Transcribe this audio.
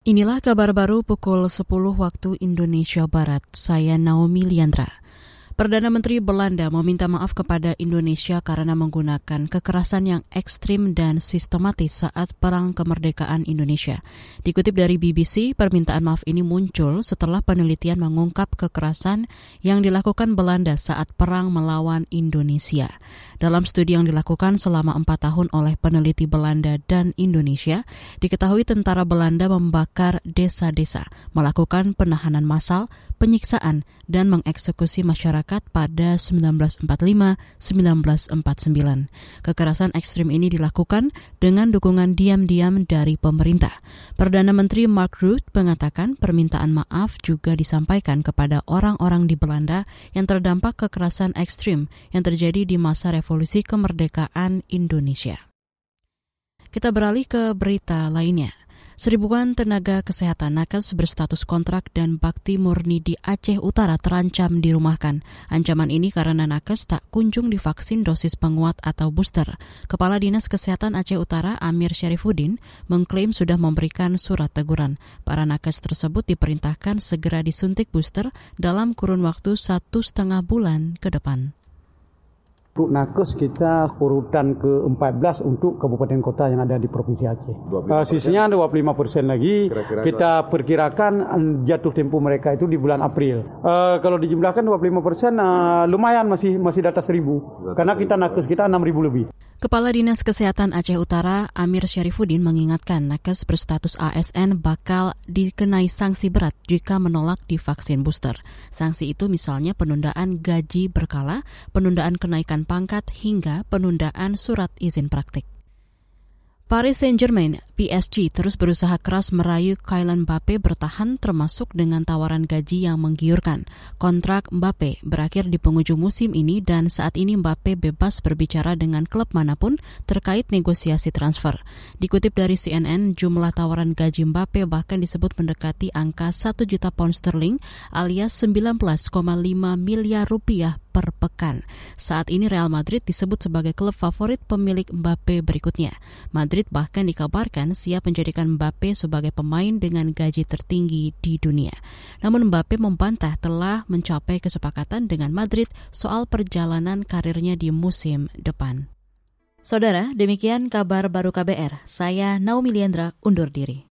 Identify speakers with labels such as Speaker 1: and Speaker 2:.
Speaker 1: Inilah kabar baru pukul 10 waktu Indonesia Barat. Saya Naomi Liandra. Perdana Menteri Belanda meminta maaf kepada Indonesia karena menggunakan kekerasan yang ekstrim dan sistematis saat Perang Kemerdekaan Indonesia. Dikutip dari BBC, permintaan maaf ini muncul setelah penelitian mengungkap kekerasan yang dilakukan Belanda saat Perang melawan Indonesia. Dalam studi yang dilakukan selama empat tahun oleh peneliti Belanda dan Indonesia, diketahui tentara Belanda membakar desa-desa, melakukan penahanan massal, penyiksaan, dan mengeksekusi masyarakat pada 1945-1949. Kekerasan ekstrim ini dilakukan dengan dukungan diam-diam dari pemerintah. Perdana Menteri Mark Rutte mengatakan permintaan maaf juga disampaikan kepada orang-orang di Belanda yang terdampak kekerasan ekstrim yang terjadi di masa revolusi kemerdekaan Indonesia. Kita beralih ke berita lainnya. Seribuan tenaga kesehatan nakes berstatus kontrak dan bakti murni di Aceh Utara terancam dirumahkan. Ancaman ini karena nakes tak kunjung divaksin dosis penguat atau booster. Kepala Dinas Kesehatan Aceh Utara Amir Syarifuddin mengklaim sudah memberikan surat teguran. Para nakes tersebut diperintahkan segera disuntik booster dalam kurun waktu satu setengah bulan ke depan.
Speaker 2: Untuk nakes kita urutan ke-14 untuk kabupaten kota yang ada di Provinsi Aceh. Uh, sisinya 25 persen lagi. Kira-kira kita perkirakan jatuh tempo mereka itu di bulan April. Uh, kalau dijumlahkan 25 persen uh, lumayan masih masih di atas 1000. Karena kita nakes kita 6000 lebih.
Speaker 1: Kepala Dinas Kesehatan Aceh Utara Amir Syarifuddin mengingatkan nakes berstatus ASN bakal dikenai sanksi berat jika menolak divaksin booster. Sanksi itu misalnya penundaan gaji berkala, penundaan kenaikan pangkat hingga penundaan surat izin praktik. Paris Saint-Germain, PSG, terus berusaha keras merayu Kylian Mbappe bertahan termasuk dengan tawaran gaji yang menggiurkan. Kontrak Mbappe berakhir di penghujung musim ini dan saat ini Mbappe bebas berbicara dengan klub mana pun terkait negosiasi transfer. Dikutip dari CNN, jumlah tawaran gaji Mbappe bahkan disebut mendekati angka 1 juta pound sterling alias 19,5 miliar rupiah per pekan. Saat ini Real Madrid disebut sebagai klub favorit pemilik Mbappe berikutnya. Madrid bahkan dikabarkan siap menjadikan Mbappe sebagai pemain dengan gaji tertinggi di dunia. Namun Mbappe membantah telah mencapai kesepakatan dengan Madrid soal perjalanan karirnya di musim depan. Saudara, demikian kabar baru KBR. Saya Naomi Liandra undur diri.